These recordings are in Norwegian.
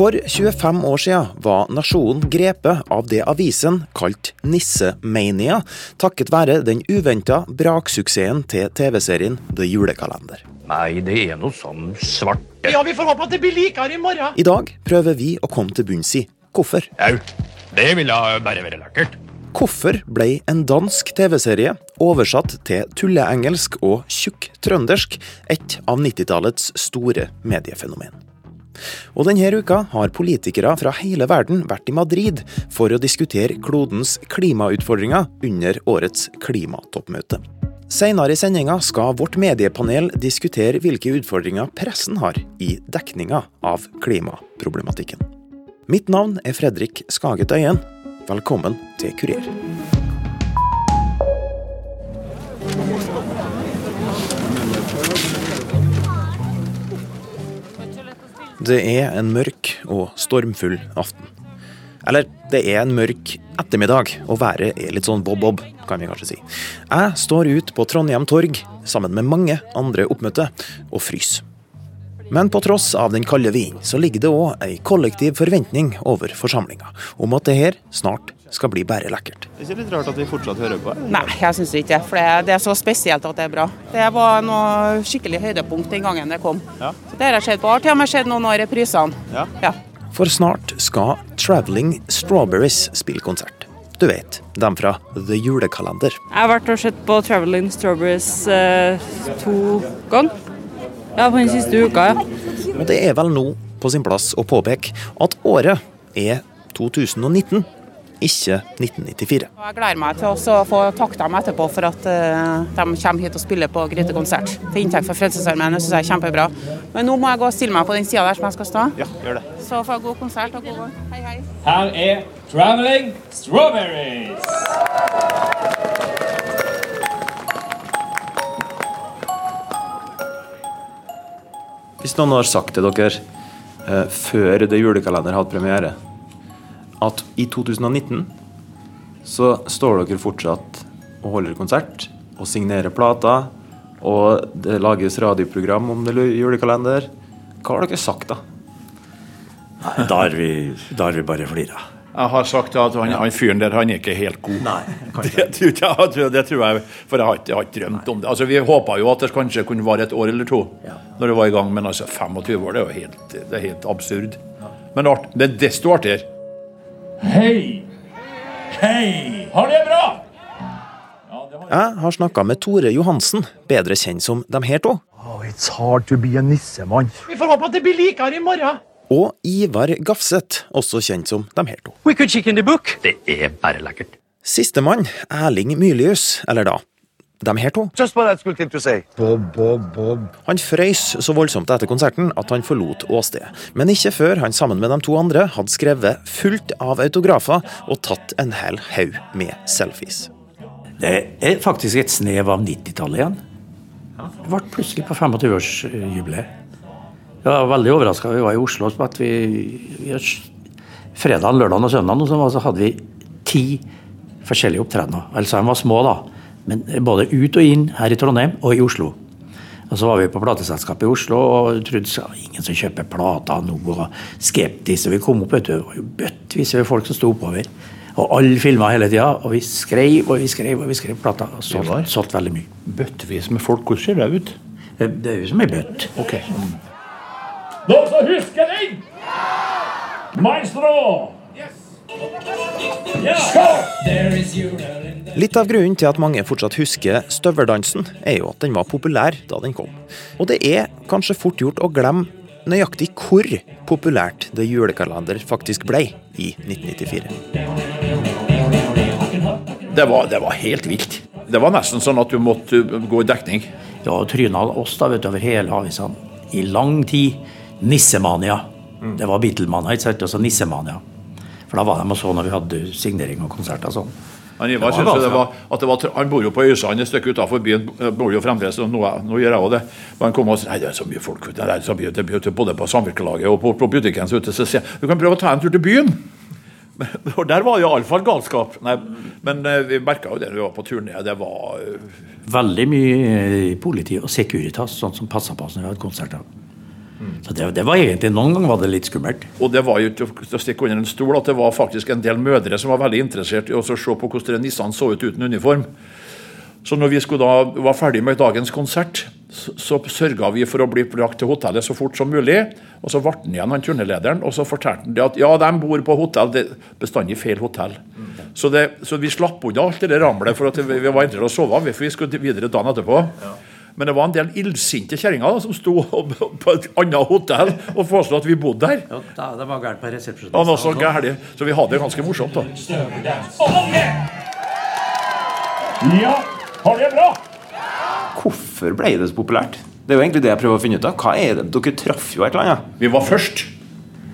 For 25 år siden var nasjonen grepet av det avisen kalt nissemania, takket være den uventa braksuksessen til TV-serien The Julekalender. Nei, det er noe sånn svart Ja, vi får håpe at det blir likere i morgen. I dag prøver vi å komme til bunns i hvorfor. Au. Det ville bare være lekkert. Hvorfor ble en dansk TV-serie oversatt til tulleengelsk og tjukk trøndersk et av 90-tallets store mediefenomen? Og denne uka har politikere fra hele verden vært i Madrid for å diskutere klodens klimautfordringer under årets klimatoppmøte. Senere i sendinga skal vårt mediepanel diskutere hvilke utfordringer pressen har i dekninga av klimaproblematikken. Mitt navn er Fredrik Skaget Øyen. Velkommen til Kurer. Det er en mørk og stormfull aften. Eller, det er en mørk ettermiddag, og været er litt sånn bob-bob, kan vi kanskje si. Jeg står ute på Trondheim torg sammen med mange andre oppmøtte, og fryser. Men på tross av den kalde vinen, så ligger det òg ei kollektiv forventning over forsamlinga om at det her snart skal bli bare lekkert. Det er ikke litt rart at vi fortsatt hører på? Nei, jeg syns ikke det. For det- er så spesielt at det er bra. Det var noe skikkelig høydepunkt den gangen det kom. Ja. Så det har jeg sett på. Har til og med sett noen av reprisene. Ja. Ja. For snart skal Traveling Strawberries spille konsert. Du vet, dem fra The Julekalender. Jeg har vært og sett på Traveling Strawberries eh, to ganger. Ja, på den siste uka, ja. Og det er vel nå på sin plass å påpeke at året er 2019, ikke 1994. Jeg gleder meg til å få takke dem etterpå for at eh, de kommer hit og spiller på Gryte konsert. Til inntekt for Frelsesarmeen. Det syns jeg er kjempebra. Men nå må jeg gå og stille meg på den sida der som jeg skal stå. Ja, gjør det. Så får jeg god konsert og god gang. Hei, hei. Her er Traveling Strawberries. Hvis noen har sagt til dere eh, før det Julekalender hadde premiere, at i 2019 så står dere fortsatt og holder konsert og signerer plater, og det lages radioprogram om det Julekalender, hva har dere sagt da? Da har vi, vi bare flira. Jeg har sagt at han, han fyren der, han er ikke helt god. Nei, Det, tror jeg- jeg tror- det tror jeg, for jeg har ikke, jeg har ikke drømt om det. Altså, Vi håpa jo at det kanskje kunne vare et år eller to når det var i gang, men altså 25 år det er jo helt, det er helt absurd. Men art, det er desto artigere. Hei! Hei! Har det bra? Jeg har snakka med Tore Johansen, bedre kjent som Dem her to, Oh, it's hard to be a nissemann. Vi får håpe at det blir likere i morgen. Og Ivar Gafseth, også kjent som de her to. We could in the book. Det er bare lekkert. Sistemann, Erling Mylius, eller da de her to. Just what I skulle til å si. Bob, Bob, Bob. Han frøys så voldsomt etter konserten at han forlot åstedet. Men ikke før han sammen med de to andre hadde skrevet fullt av autografer og tatt en hel haug med selfies. Det er faktisk et snev av 90-tallet igjen. Det ble plutselig på 25-årsjubileet. Jeg var veldig overraska. Vi var i Oslo på at vi, vi Fredag, lørdag og søndag så, så hadde vi ti forskjellige opptredener. Altså, de var små, da. Men både ut og inn her i Trondheim og i Oslo. Og så var vi på plateselskapet i Oslo og trodde så, ingen som kjøper plater nå. og Skeptisk. Og vi kom opp, vet du. Det var jo bøttvis av folk som sto oppover. Og alle filma hele tida. Og vi skrev og vi skrev og vi skrev plater. Og solgt, solgt veldig mye. Bøttevis med folk, hvordan ser det ut? Det er jo som ei bøtt. Ok. Noen som husker den? Maestro! Ja! Litt av grunnen til at mange fortsatt husker støveldansen, er jo at den var populær da den kom. Og det er kanskje fort gjort å glemme nøyaktig hvor populært The Julekalender faktisk ble i 1994. Det var, det var helt vilt. Det var nesten sånn at du måtte gå i dekning. Ja, tryna oss da, vet du, over hele avisene i lang tid. Nissemania. Det var Beatlemania, ikke sant? Og så Nissemania. For da var de og så når vi hadde signering og konserter og sånn. Han Ivar jo det var, at det var, han bor jo på Øysand et stykke utafor byen. bor jo fremdeles, og nå, nå gjør jeg òg det. Men han kom og sa nei, det er så mye folk ute, det er så mye, det både på samvirkelaget og på, på butikken. Så, ute, så sier jeg du kan prøve å ta en tur til byen. Men- Og der var det iallfall galskap. Nei, men eh, vi merka jo det når vi var på turné. Det var eh, Veldig mye eh, politi og Securitas, sånn som passa på oss når vi hadde konserter. Så det, det var egentlig Noen ganger var det litt skummelt. Og det var jo til å stikke under en stol at det var faktisk en del mødre som var veldig interessert i å se på hvordan nissene så ut uten uniform. Så når vi skulle da var ferdig med dagens konsert, så, så sørga vi for å bli brakt til hotellet så fort som mulig. Og så ble han igjen, han turnelederen, og så fortalte han det at ja, de bor på hotell. Det bestandig feil hotell. Så, det, så vi slapp unna alt det ramlet for at vi, vi var interessert i å sove, for vi skulle videre dagen etterpå. Men det var en del illsinte kjerringer som sto på et annet hotell og foreslo at vi bodde der. Ja, da, det var gærent på resepsjonen. Ja, noe så gærent. Så vi hadde det ganske morsomt. da. Ja, har dere bra? Hvorfor ble det så populært? Det er jo egentlig det jeg prøver å finne ut av. Hva er det? Dere traff jo et eller annet. Vi var først.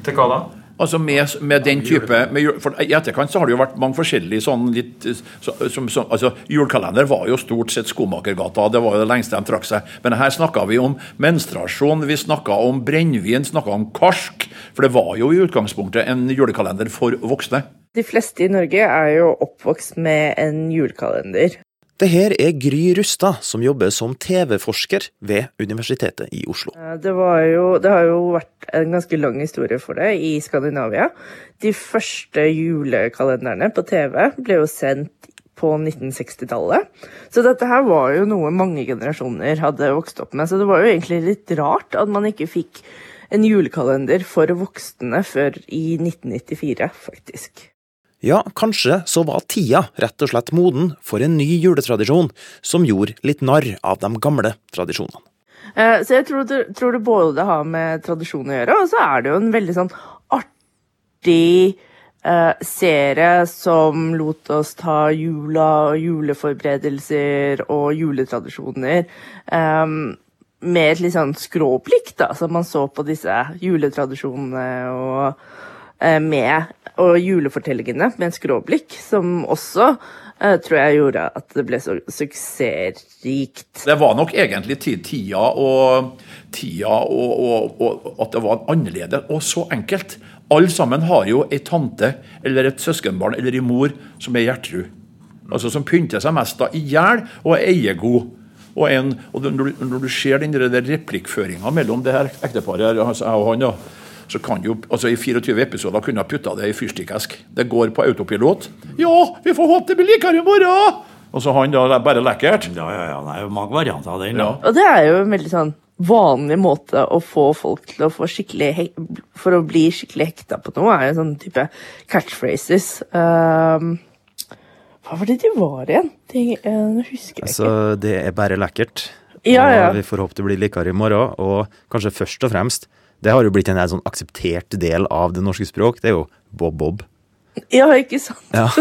Til hva da? Altså med, med den type med, for I etterkant så har det jo vært mange forskjellige sånn litt så, som, som, altså Julekalender var jo stort sett Skomakergata, det var jo det lengste de trakk seg. Men her snakka vi om menstruasjon, vi snakka om brennevin, snakka om karsk. For det var jo i utgangspunktet en julekalender for voksne. De fleste i Norge er jo oppvokst med en julekalender. Det her er Gry Rustad, som jobber som TV-forsker ved Universitetet i Oslo. Eh, Det, jo, det har jo vært en ganske lang historie for det i Skandinavia. De første julekalenderne på TV ble jo sendt på 1960-tallet. Så dette her var jo noe mange generasjoner hadde vokst opp med. Så det var jo egentlig litt rart at man ikke fikk en julekalender for voksne før i 1994, faktisk. Ja, kanskje så var tida rett og slett moden for en ny juletradisjon som gjorde litt narr av de gamle tradisjonene. Eh, Så jeg tror det, tror det både har med tradisjon å gjøre, og så er det jo en veldig sånn artig eh, serie som lot oss ta jula, og juleforberedelser og juletradisjoner eh, med et litt sånn skråblikk, da, så man så på disse juletradisjonene og eh, med og julefortellingene med et skråblikk, som også uh, tror jeg gjorde at det ble så suksessrikt. Det var nok egentlig tida og, tida og, og, og at det var annerledes og så enkelt. Alle sammen har jo ei tante eller et søskenbarn eller ei mor som er Gjertrud. Altså Som pynter seg mest da i hjel og er eiegod. Og, en, og når, du, når du ser den replikkføringa mellom det her ekteparet, her, altså jeg og han, da, så kan jo, altså I 24 episoder kunne ha putta det i fyrstikkesk. Det går på autopilot. Ja, vi får håpe det blir likere i morgen! Og så han da, det er bare lekkert. Ja, ja, ja. Det er jo mange varianter av den. Ja. Og det er jo en veldig sånn vanlig måte å få folk til å få skikkelig hek For å bli skikkelig hekta på noe, er jo sånn type catchphrases. Um, hva var det de var igjen? De, eh, Nå husker jeg Altså, det er bare lekkert. Ja, ja. Og vi får håpe det blir likere i morgen. Og kanskje først og fremst, det har jo blitt en sånn akseptert del av det norske språk, det er jo bob-bob. Ja, ikke sant? Ja.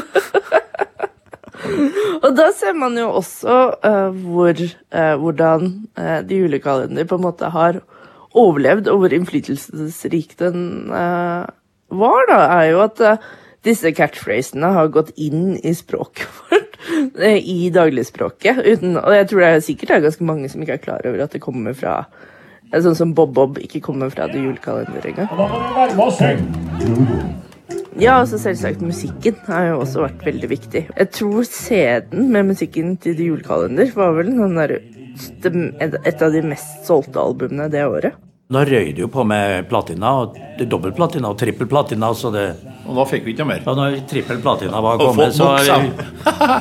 Og da ser man jo også uh, hvor, uh, hvordan uh, de julekalender på en måte har overlevd, og hvor innflytelsesrik den var, da, er jo at disse catchphrasene har gått inn i språket vårt, i dagligspråket. Uten, og jeg tror det er sikkert det er ganske mange som ikke er klar over at det kommer fra eh, Sånn som Bob Bob ikke kommer fra det julekalenderet engang. Og med og så Ja, altså selvsagt musikken har jo også vært veldig viktig. Jeg tror CD-en med musikken til The Julekalender var vel der, et av de mest solgte albumene det året. Da røy det jo på med platina, og dobbel platina og trippel platina, så det Og da fikk vi ikke mer. Ja, når trippel platina var kommet, så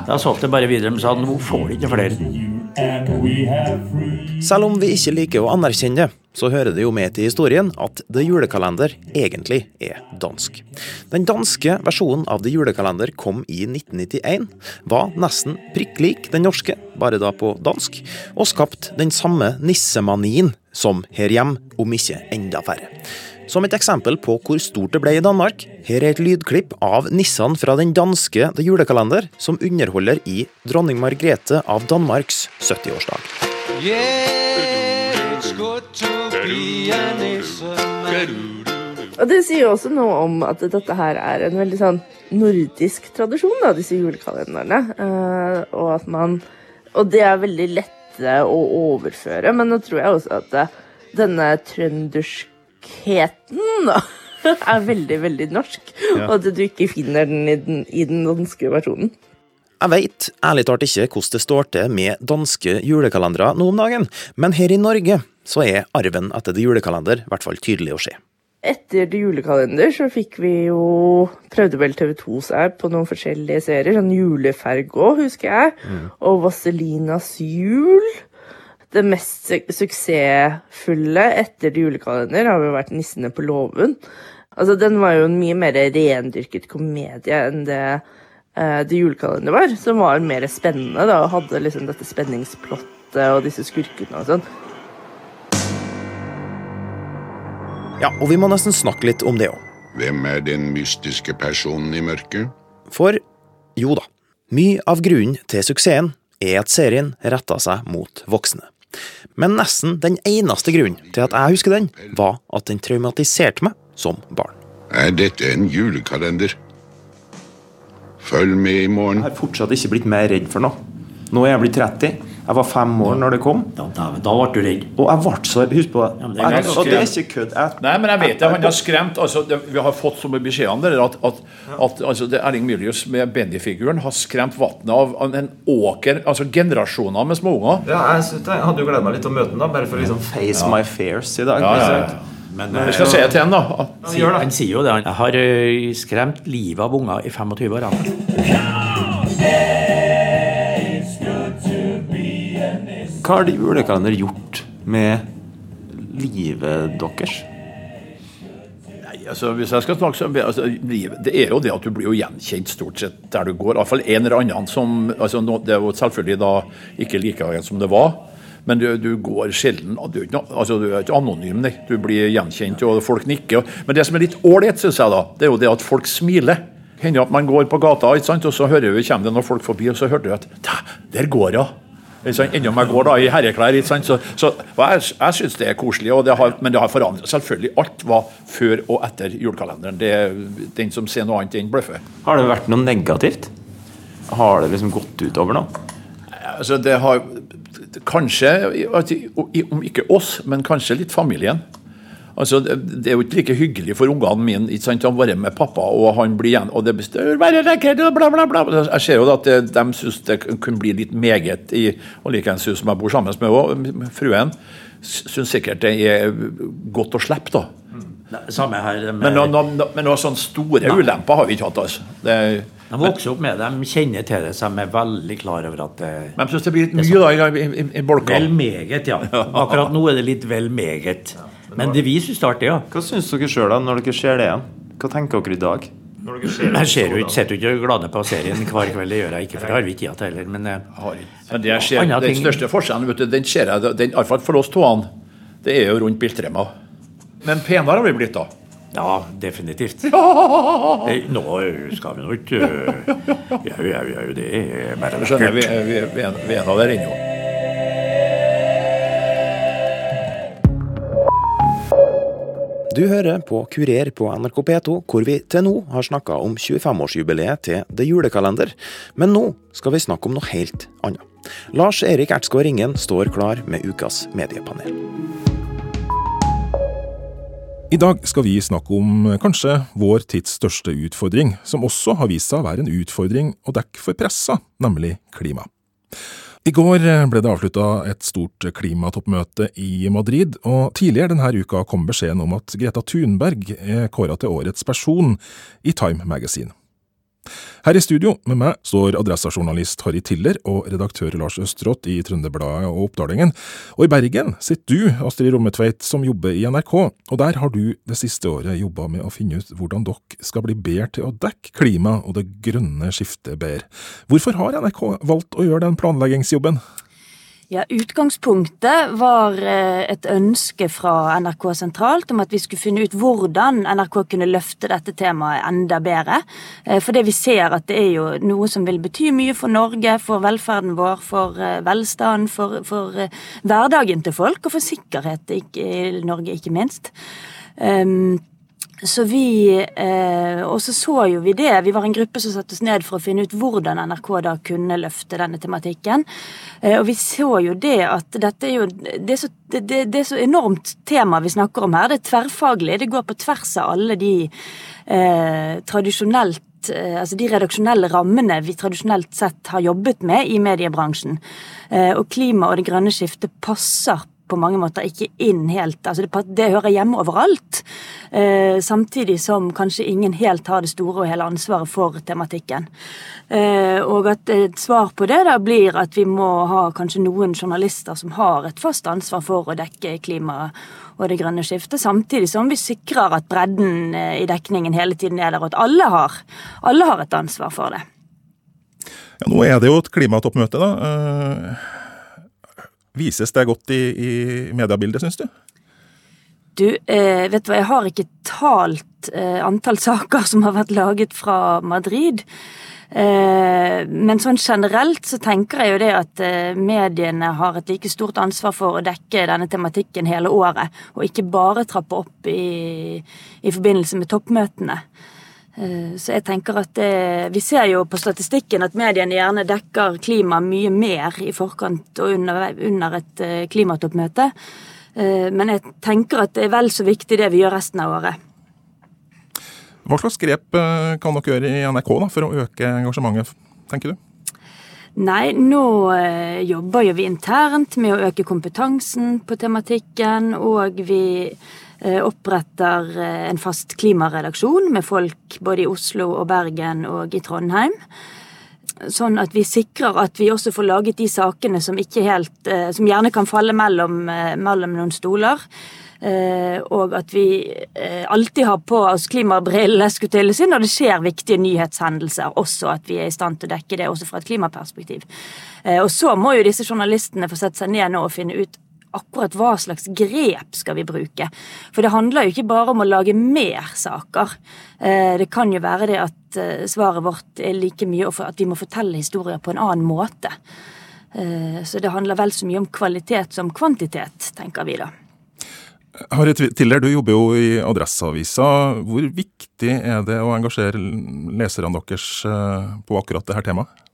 Da solgte det bare videre. Men sa nå får de ikke flere. Selv om vi ikke liker å anerkjenne det, så hører det jo med til historien at The Julekalender egentlig er dansk. Den danske versjonen av The Julekalender kom i 1991, var nesten prikk lik den norske, bare da på dansk, og skapte den samme nissemanien som her hjemme, om ikke enda verre. Som et eksempel på hvor stort det ble i Danmark, her er et lydklipp av nissene fra den danske The Julekalender, som underholder i Dronning Margrethe av Danmarks 70-årsdag. Og det sier også noe om at dette her er en veldig sånn nordisk tradisjon, da, disse julekalenderne. Eh, og at man Og det er veldig lette å overføre, men nå tror jeg også at eh, denne trønderskheten, da, er veldig, veldig norsk. Ja. Og at du ikke finner den i den, i den danske versjonen. Jeg veit ærlig talt ikke hvordan det står til med danske julekalendere nå om dagen, men her i Norge så er arven etter det Julekalender i hvert fall tydelig å se. Etter det Julekalender så fikk vi jo Prøvde vel TV2 seg på noen forskjellige serier. Sånn Juleferge òg, husker jeg. Og Vaselinas jul. Det mest su suksessfulle etter Julekalender har jo vært Nissene på låven. Altså, den var jo en mye mer rendyrket komedie enn det uh, det Julekalender var. Som var mer spennende, da, og hadde liksom dette spenningsplottet og disse skurkene og sånn. Ja, og vi må nesten snakke litt om det òg. Hvem er den mystiske personen i mørket? For jo da, mye av grunnen til suksessen er at serien retta seg mot voksne. Men nesten den eneste grunnen til at jeg husker den, var at den traumatiserte meg som barn. Er dette en julekalender? Følg med i morgen. Jeg har fortsatt ikke blitt mer redd for noe. Nå er jeg blitt 30. Jeg var fem år når det kom. Da, da, da ble du redd. Og jeg ble så Husk på ja, det er Jeg- og det er ikke kødd. Nei, men jeg vet det. Han har skremt altså, det, Vi har fått som beskjed om det, at, at, at altså, det Erling Mylius med Bendy-figuren har skremt vannet av en åker Altså generasjoner med småunger. Ja, jeg, synes jeg hadde jo gledet meg litt til å møte den, da, bare for å liksom face my fears i dag. Ja, ja, ja. Men Vi skal se til ham, da. han, han sier jo det. Han jeg har ø, skremt livet av unger i 25 år. Han. Hva har de Julekalender gjort med livet deres? Altså, hvis jeg skal snakke så, altså, Det er jo det at du blir jo gjenkjent stort sett der du går. Iallfall en eller annen som altså, Det er jo selvfølgelig da ikke like som det var. Men du, du går sjelden du er, ikke, altså, du er ikke anonym, nei. Du blir gjenkjent, og folk nikker. Men det som er litt ålreit, syns jeg, da, det er jo det at folk smiler. Hender at man går på gata, ikke sant? og så hører vi, kommer det noen folk forbi, og så hører du at Der går hun! Enda om jeg går da i herreklær. Så, så jeg, jeg syns det er koselig, det har, men det har forandret Selvfølgelig, alt var før og etter julekalenderen. Det, er den som ser noe annet, den bløffer. Har det vært noe negativt? Har det liksom gått utover noe? Altså, det har kanskje, om ikke oss, men kanskje litt familien. Altså, det er jo ikke like hyggelig for ungene mine ikke sant, å være med pappa, og han blir igjen og det består, bla, bla, bla. Jeg ser jo at det, de syns det kunne bli litt meget i og likeens hun som jeg bor sammen med, også, fruen. Syns sikkert det er godt å slippe, da. Samme her. Men, noe- noe- men noen sånne store ulemper har vi ikke hatt. altså. Det, de vokser opp med det, de kjenner til det, så de er veldig klar over at det men jeg syns det blir litt mye da, i, i, i bolka. Vel meget, ja. Akkurat nå er det litt vel meget. Men det vi syns det er artig, ja. Hva syns dere sjøl når dere ser det igjen? Hva tenker dere i dag? Når dere ser Jeg ser jo ikke, sitter jo ikke glade på serien hver kveld, det gjør jeg ikke, for det har vi ikke tid til heller. Men eh, Men det jeg ser, Andre den største forskjellen, vet du, den ser jeg, den, i hvert fall for oss toene, det er jo rundt biltremma. Men penere har vi blitt da. ja, definitivt. Ja! Nå skal vi nå ikke Jau, jau, jau, det er bare skjønner, vi, vi, vi, er- vi er en av der ennå. Du hører på Kurer på NRK P2, hvor vi til nå har snakka om 25-årsjubileet til The Julekalender. Men nå skal vi snakke om noe helt annet. Lars Erik Ertsgaard Ringen står klar med ukas mediepanel. I dag skal vi snakke om eh, kanskje vår tids største utfordring, som også har vist seg å være en utfordring å dekke for pressa, nemlig klima. I går eh, ble det avslutta et stort klimatoppmøte i Madrid, og tidligere denne uka kom beskjeden om at Greta Thunberg er kåra til årets person i Time Magazine. Her i studio med meg står adressajournalist Harry Tiller og redaktør Lars Østerått i Trønderbladet og Oppdalingen. Og i Bergen sitter du, Astrid Rommetveit, som jobber i NRK, og der har du det siste året jobba med å finne ut hvordan dere skal bli bedre til å dekke klima og det grønne skiftet bedre. Hvorfor har NRK valgt å gjøre den planleggingsjobben? Ja, Utgangspunktet var eh, et ønske fra NRK sentralt om at vi skulle finne ut hvordan NRK kunne løfte dette temaet enda bedre. For det vi ser at det er jo noe som vil bety mye for Norge, for velferden vår, for eh, velstanden, for, for eh, hverdagen til folk, og for sikkerhet i Norge, ikke minst. Um, så vi eh, Og så så jo vi det. Vi var en gruppe som satte oss ned for å finne ut hvordan NRK da kunne løfte denne tematikken. Eh, og vi så jo det at dette er jo Det er så, det, det, er så enormt tema vi snakker om her. Det er tverrfaglig. Det går på tvers av alle de eh, tradisjonelt eh, altså de redaksjonelle rammene vi tradisjonelt sett har jobbet med i mediebransjen. Eh, Og klima og det grønne skiftet passer på mange måter ikke inn helt altså Det, det hører hjemme overalt. Eh, samtidig som kanskje ingen helt har det store og hele ansvaret for tematikken. Eh, og at et svar på det da blir at vi må ha kanskje noen journalister som har et fast ansvar for å dekke klima og det grønne skiftet, samtidig som vi sikrer at bredden eh, i dekningen hele tiden er der, og at alle har, alle har et ansvar for det. Ja, nå er det jo et klimatoppmøte, da. Eh, Vises det godt i, i mediebildet, syns du? Du, eh, vet du hva, jeg har ikke talt eh, antall saker som har vært laget fra Madrid. Eh, men sånn generelt så tenker jeg jo det at eh, mediene har et like stort ansvar for å dekke denne tematikken hele året, og ikke bare trappe opp i, i forbindelse med toppmøtene. Eh, så jeg tenker at det, Vi ser jo på statistikken at mediene gjerne dekker klima mye mer i forkant og under, under et eh, klimatoppmøte. Eh, men jeg tenker at det er vel så viktig det vi gjør resten av året. Hva slags grep kan dere gjøre i NRK da, for å øke engasjementet, tenker du? Nei, nå jobber jo vi internt med å øke kompetansen på tematikken, og vi Eh, oppretter eh, en fast klimaredaksjon med folk både i Oslo og Bergen og i Trondheim. Sånn at vi sikrer at vi også får laget de sakene som helt eh, Som gjerne kan falle mellom, mellom noen stoler. Og at vi alltid har på oss klimabrillene skulle til si, når det skjer viktige nyhetshendelser. Også at vi er i stand til å dekke det også fra et klimaperspektiv. Og så må jo disse journalistene få sette seg ned nå og finne ut akkurat hva slags grep skal vi bruke. For det handler jo ikke bare om å lage mer saker. Eh, det kan jo være det at eh, svaret vårt er like mye at vi må fortelle historier på en annen måte. Eh, så det handler vel så mye om kvalitet som kvantitet, tenker vi da. Harriet Tiller, du jobber jo i Adresseavisa. Hvor viktig er det å engasjere leserne deres på akkurat dette temaet?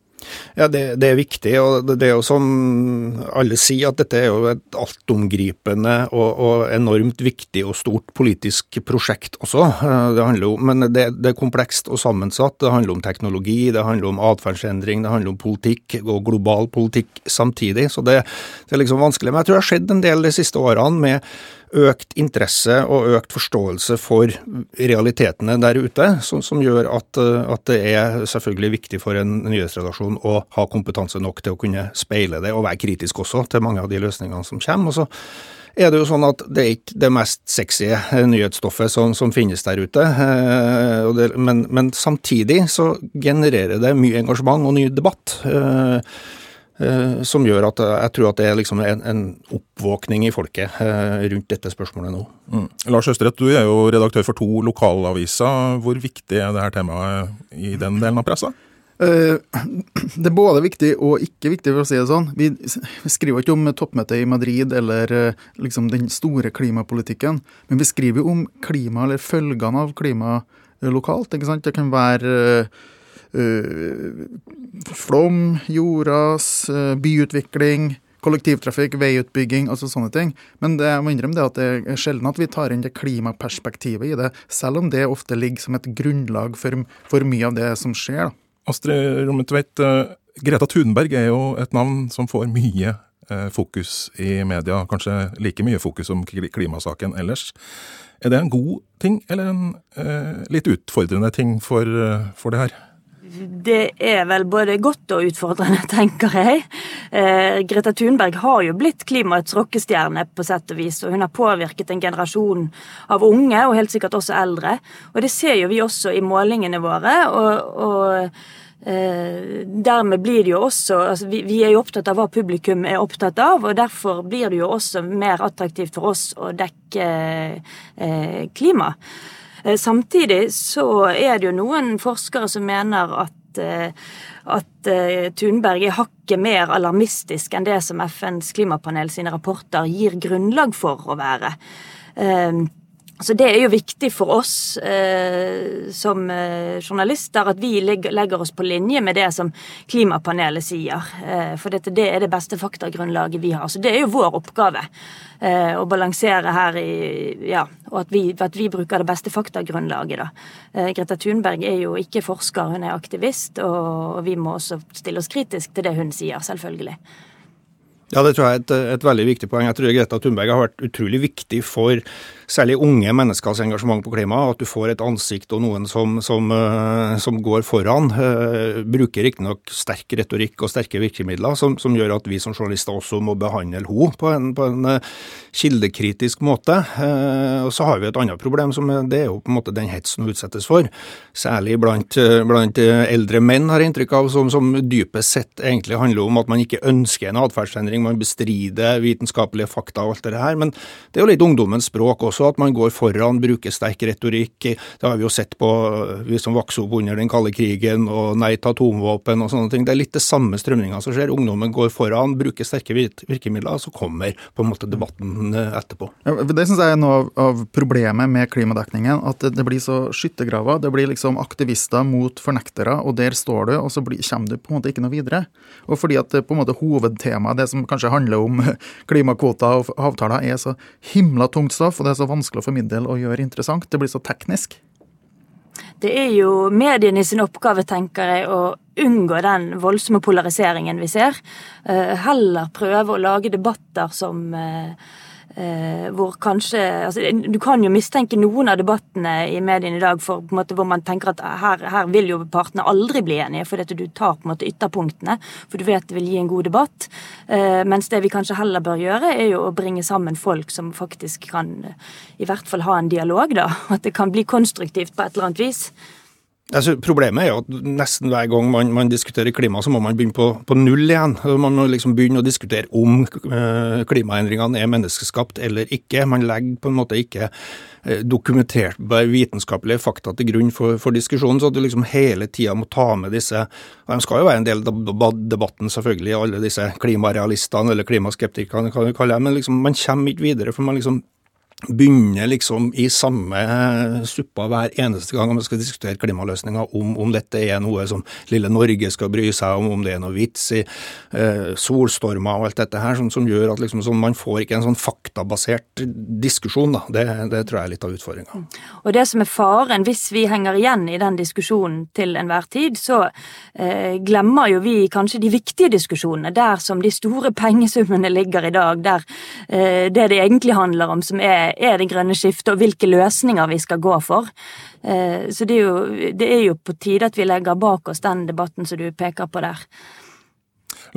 Ja, det, det, er viktig. og det er jo som alle sier, at dette er jo et altomgripende og, og enormt viktig og stort politisk prosjekt også. Eh, det handler jo, Men det, det, er komplekst og sammensatt. Det handler om teknologi, det handler om atferdsendring, det handler om politikk og global politikk samtidig. Så det, det er liksom vanskelig. Men jeg tror det har skjedd en del de siste årene med økt interesse og økt forståelse for realitetene der ute, som, som gjør at, at, det er selvfølgelig viktig for en nyhetsredaksjon å ha kompetanse nok til å kunne speile det, og være kritisk også til mange av de løsningene som kommer. Og så er det jo sånn at det er ikke det mest sexy nyhetsstoffet som, som finnes der ute. Eh, men, men, samtidig så genererer det mye engasjement og ny debatt. Eh, Eh, som gjør at jeg tror at det er liksom en, en oppvåkning i folket eh, rundt dette spørsmålet nå. Mm. Lars Østredt, du er jo redaktør for to lokalaviser. Hvor viktig er dette temaet i den delen av pressa? Eh, det er både viktig og ikke viktig, for å si det sånn. Vi skriver ikke om toppmøtet i Madrid eller liksom den store klimapolitikken, men vi skriver om klima, eller følgene av klima lokalt. ikke sant? Det kan være Eh, flom, jordras, eh, byutvikling, kollektivtrafikk, veiutbygging, altså sånne ting. Men det, jeg må innrømme det at det er sjelden at vi tar inn det klimaperspektivet i det, selv om det ofte ligger som et grunnlag for, for mye av det som skjer. Da. Astrid Rommetveit, uh, Greta Thunberg er jo et navn som får mye fokus i media, kanskje like mye fokus som klimasaken ellers. Er det en god ting, eller en eh, litt utfordrende ting for, for det her? Det er vel både godt og utfordrende, tenker jeg. Eh, Greta Thunberg har jo blitt klimaets rockestjerne på sett og vis, og hun har påvirket en generasjon av unge, og helt sikkert også eldre. Og det ser jo vi også i målingene våre. og, og eh, dermed blir det jo også altså vi, vi, er jo opptatt av hva publikum er opptatt av, og derfor blir det jo også mer attraktivt for oss å dekke eh, klima. Eh, samtidig så er det jo noen forskere som mener at, eh, at eh, Thunberg er hakket mer alarmistisk enn det som FNs klimapanel sine rapporter gir grunnlag for å være. Så det er jo viktig for oss eh, som eh, journalister at vi legger, legger, oss på linje med det som klimapanelet sier. Eh, for dette, det er det beste faktagrunnlaget vi har. Så det er jo vår oppgave eh, å balansere her i Ja, og at vi, at vi bruker det beste faktagrunnlaget, da. Eh, Greta Thunberg er jo ikke forsker, hun er aktivist, og, og vi må også stille oss kritisk til det hun sier, selvfølgelig. Ja, det tror jeg er et, et veldig viktig poeng. Jeg tror Greta Thunberg har vært utrolig viktig for særlig unge menneskers engasjement på klima. At du får et ansikt og noen som, som, uh, som går foran. Uh, bruker riktignok sterk retorikk og sterke virkemidler, som, som, gjør at vi som journalister også må behandle henne på på en uh, kildekritisk måte. og så har vi et annet problem, som det er jo på en måte den hetsen hun utsettes for. Særlig blant, blant eldre menn, har jeg inntrykk av, som, som dypest sett egentlig handler om at man ikke ønsker en atferdsendring, man bestrider vitenskapelige fakta og alt det her. Men det er jo litt ungdommens språk også også at man går foran, bruker sterk retorikk. Det har vi jo sett på vi som vokste opp under den kalde krigen og nei til atomvåpen og sånne ting. Det er litt det samme strømninga som skjer. Ungdommen går foran, bruker sterke virkemidler, og så kommer på en måte debatten eh, etterpå. Ja, det syns jeg er noe av problemet med klimadekningen. At det, blir så skyttergraver. Det blir liksom aktivister mot fornektere, og der står du, og så blir, kommer du på en måte ikke noe videre. Og fordi at på en måte hovedtemaet, det som kanskje handler om klimakvoter og avtaler, er så himla tungt stoff, og det er så vanskelig å formidle og gjøre interessant. Det blir så teknisk. Det er jo mediene sin oppgave, tenker jeg, å unngå den voldsomme polariseringen vi ser. Eh, heller prøve å lage debatter som Eh, hvor kanskje altså, Du kan jo mistenke noen av debattene i mediene i dag for, på en måte, hvor man tenker at her, her vil jo partene aldri bli enige, fordi du tar på en måte ytterpunktene, for du vet det vil gi en god debatt. Eh, mens det vi kanskje heller bør gjøre, er jo å bringe sammen folk som faktisk kan i hvert fall ha en dialog, da. At det kan bli konstruktivt på et eller annet vis. Altså, problemet er jo at nesten hver gang man, man, diskuterer klima, så må man begynne på, på, null igjen. Man må liksom begynne å diskutere om uh, klimaendringene er menneskeskapt eller ikke. Man legger på en måte ikke dokumentert dokumenterbare vitenskapelige fakta til grunn for, for, diskusjonen, så at du liksom hele tida må ta med disse og De skal jo være en del av debatten, selvfølgelig, alle disse klimarealistene eller klimaskeptikerne, kan du kalle det, men liksom, man kommer ikke videre. for man liksom begynner liksom i samme suppa hver eneste gang man skal diskutere klimaløsninger, om, om, dette er noe som lille Norge skal bry seg om, om det er noe vits i eh, solstormer og alt dette her, som, som gjør at liksom, sånn, man får ikke en sånn faktabasert diskusjon. Da. Det, det tror jeg er litt av utfordringa. Og det som er faren, hvis vi henger igjen i den diskusjonen til enhver tid, så eh, glemmer jo vi kanskje de viktige diskusjonene, der som de store pengesummene ligger i dag, der eh, det det egentlig handler om, som er er det grønne skiftet, og hvilke løsninger vi skal gå for. Eh, så det er, jo, det er jo på tide at vi legger bak oss den debatten som du peker på der.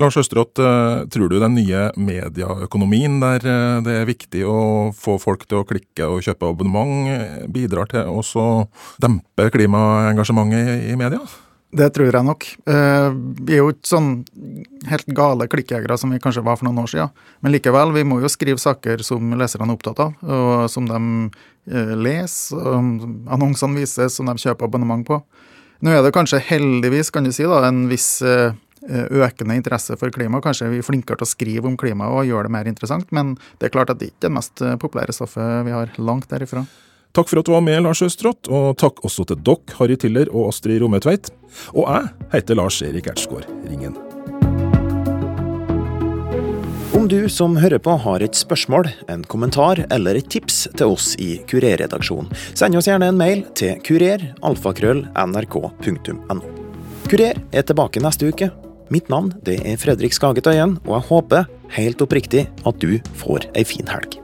Lars Østerått, eh, tror du den nye medieøkonomien der eh, det er viktig å få folk til å klikke og kjøpe abonnement, bidrar til å dempe klimaengasjementet i media? Det tror jeg nok. Eh, vi er jo ikke sånn helt gale klikkjegere som vi kanskje var for noen år siden. Men likevel, vi må jo skrive saker som leserne er opptatt av, og som de eh, leser, annonsene vises, som de kjøper abonnement på. Nå er det kanskje heldigvis kan du si da, en viss eh, økende interesse for klima. Kanskje vi er flinkere til å skrive om klima og gjøre det mer interessant, men det er klart at det ikke er det mest populære stoffet vi har langt derifra. Takk for at du var med, Lars Østrått, og takk også til dere, Harry Tiller og Astrid Rommetveit. Og jeg heter Lars Erik Ertsgaard Ringen. Om du som hører på har et spørsmål, en kommentar eller et tips til oss i Kurer-redaksjonen, send oss gjerne en mail til kurer.alfakrøll.nrk.no. Kurer er tilbake neste uke. Mitt navn det er Fredrik Skaget Øyen, og jeg håper helt oppriktig at du får ei fin helg.